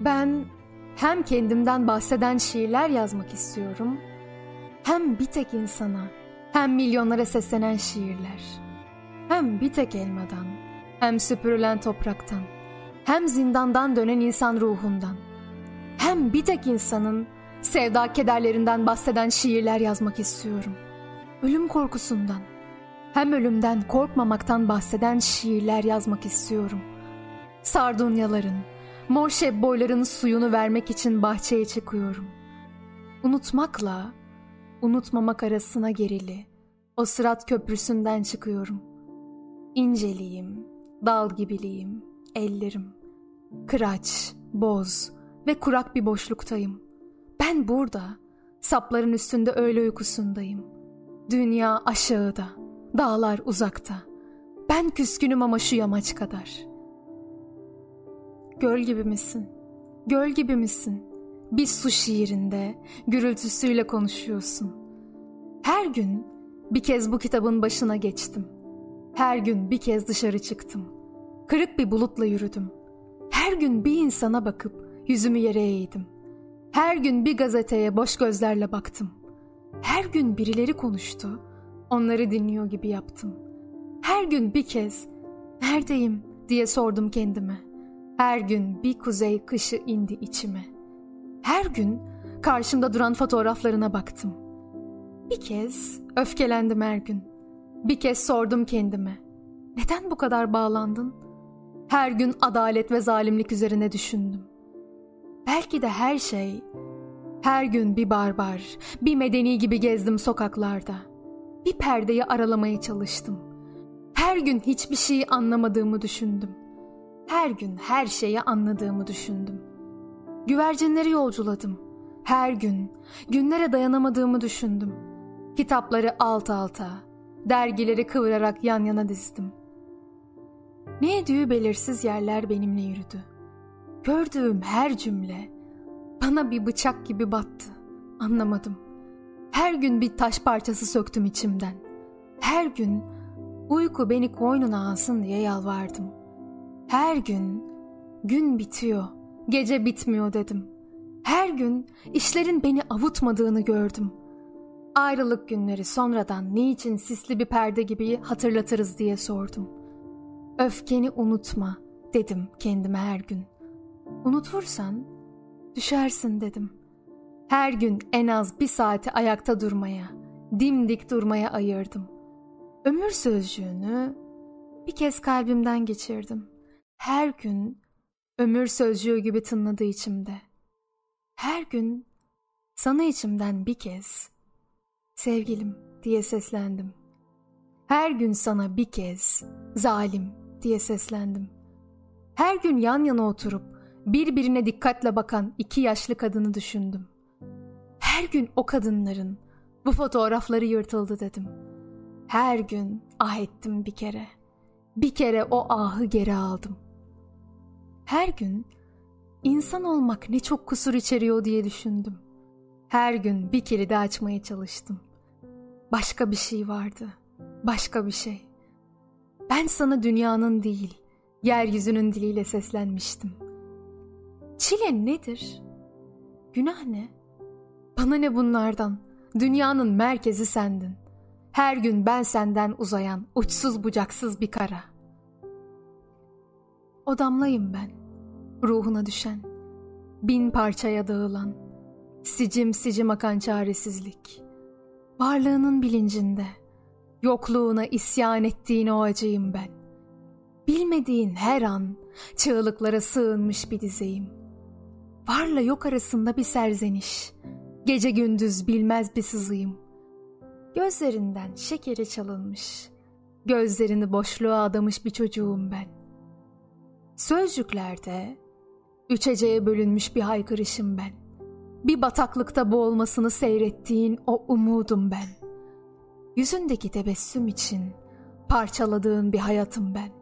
Ben hem kendimden bahseden şiirler yazmak istiyorum, hem bir tek insana, hem milyonlara seslenen şiirler. Hem bir tek elmadan, hem süpürülen topraktan, hem zindandan dönen insan ruhundan, hem bir tek insanın sevda kederlerinden bahseden şiirler yazmak istiyorum. Ölüm korkusundan, hem ölümden korkmamaktan bahseden şiirler yazmak istiyorum. Sardunyaların, mor boyların suyunu vermek için bahçeye çıkıyorum. Unutmakla, unutmamak arasına gerili, o sırat köprüsünden çıkıyorum. İnceliyim, dal gibiliyim, ellerim. Kıraç, boz ve kurak bir boşluktayım. Ben burada, sapların üstünde öğle uykusundayım. Dünya aşağıda, dağlar uzakta. Ben küskünüm ama şu yamaç kadar. Göl gibi misin? Göl gibi misin? Bir su şiirinde gürültüsüyle konuşuyorsun. Her gün bir kez bu kitabın başına geçtim. Her gün bir kez dışarı çıktım. Kırık bir bulutla yürüdüm. Her gün bir insana bakıp yüzümü yere eğdim. Her gün bir gazeteye boş gözlerle baktım. Her gün birileri konuştu. Onları dinliyor gibi yaptım. Her gün bir kez neredeyim diye sordum kendime. Her gün bir kuzey kışı indi içime. Her gün karşımda duran fotoğraflarına baktım. Bir kez öfkelendim her gün. Bir kez sordum kendime. Neden bu kadar bağlandın? Her gün adalet ve zalimlik üzerine düşündüm. Belki de her şey, her gün bir barbar, bir medeni gibi gezdim sokaklarda. Bir perdeyi aralamaya çalıştım. Her gün hiçbir şeyi anlamadığımı düşündüm. Her gün her şeyi anladığımı düşündüm. Güvercinleri yolculadım. Her gün günlere dayanamadığımı düşündüm. Kitapları alt alta, dergileri kıvırarak yan yana dizdim. Ne ediği belirsiz yerler benimle yürüdü. Gördüğüm her cümle bana bir bıçak gibi battı. Anlamadım. Her gün bir taş parçası söktüm içimden. Her gün uyku beni koynuna alsın diye yalvardım. Her gün gün bitiyor, gece bitmiyor dedim. Her gün işlerin beni avutmadığını gördüm. Ayrılık günleri sonradan niçin sisli bir perde gibi hatırlatırız diye sordum. Öfkeni unutma dedim kendime her gün. Unutursan düşersin dedim. Her gün en az bir saati ayakta durmaya, dimdik durmaya ayırdım. Ömür sözcüğünü bir kez kalbimden geçirdim. Her gün ömür sözcüğü gibi tınladı içimde. Her gün sana içimden bir kez sevgilim diye seslendim. Her gün sana bir kez zalim diye seslendim. Her gün yan yana oturup birbirine dikkatle bakan iki yaşlı kadını düşündüm. Her gün o kadınların bu fotoğrafları yırtıldı dedim. Her gün ah ettim bir kere. Bir kere o ahı geri aldım. Her gün insan olmak ne çok kusur içeriyor diye düşündüm. Her gün bir kilidi açmaya çalıştım. Başka bir şey vardı. Başka bir şey. Ben sana dünyanın değil, yeryüzünün diliyle seslenmiştim. Çile nedir? Günah ne? Bana ne bunlardan? Dünyanın merkezi sendin. Her gün ben senden uzayan, uçsuz bucaksız bir kara. O damlayım ben, ruhuna düşen, bin parçaya dağılan, sicim sicim akan çaresizlik. Varlığının bilincinde, Yokluğuna isyan ettiğin o acıyım ben. Bilmediğin her an çığlıklara sığınmış bir dizeyim. Varla yok arasında bir serzeniş. Gece gündüz bilmez bir sızıyım. Gözlerinden şekeri çalınmış. Gözlerini boşluğa adamış bir çocuğum ben. Sözcüklerde üçeceye bölünmüş bir haykırışım ben. Bir bataklıkta boğulmasını seyrettiğin o umudum ben. Yüzündeki tebessüm için parçaladığın bir hayatım ben.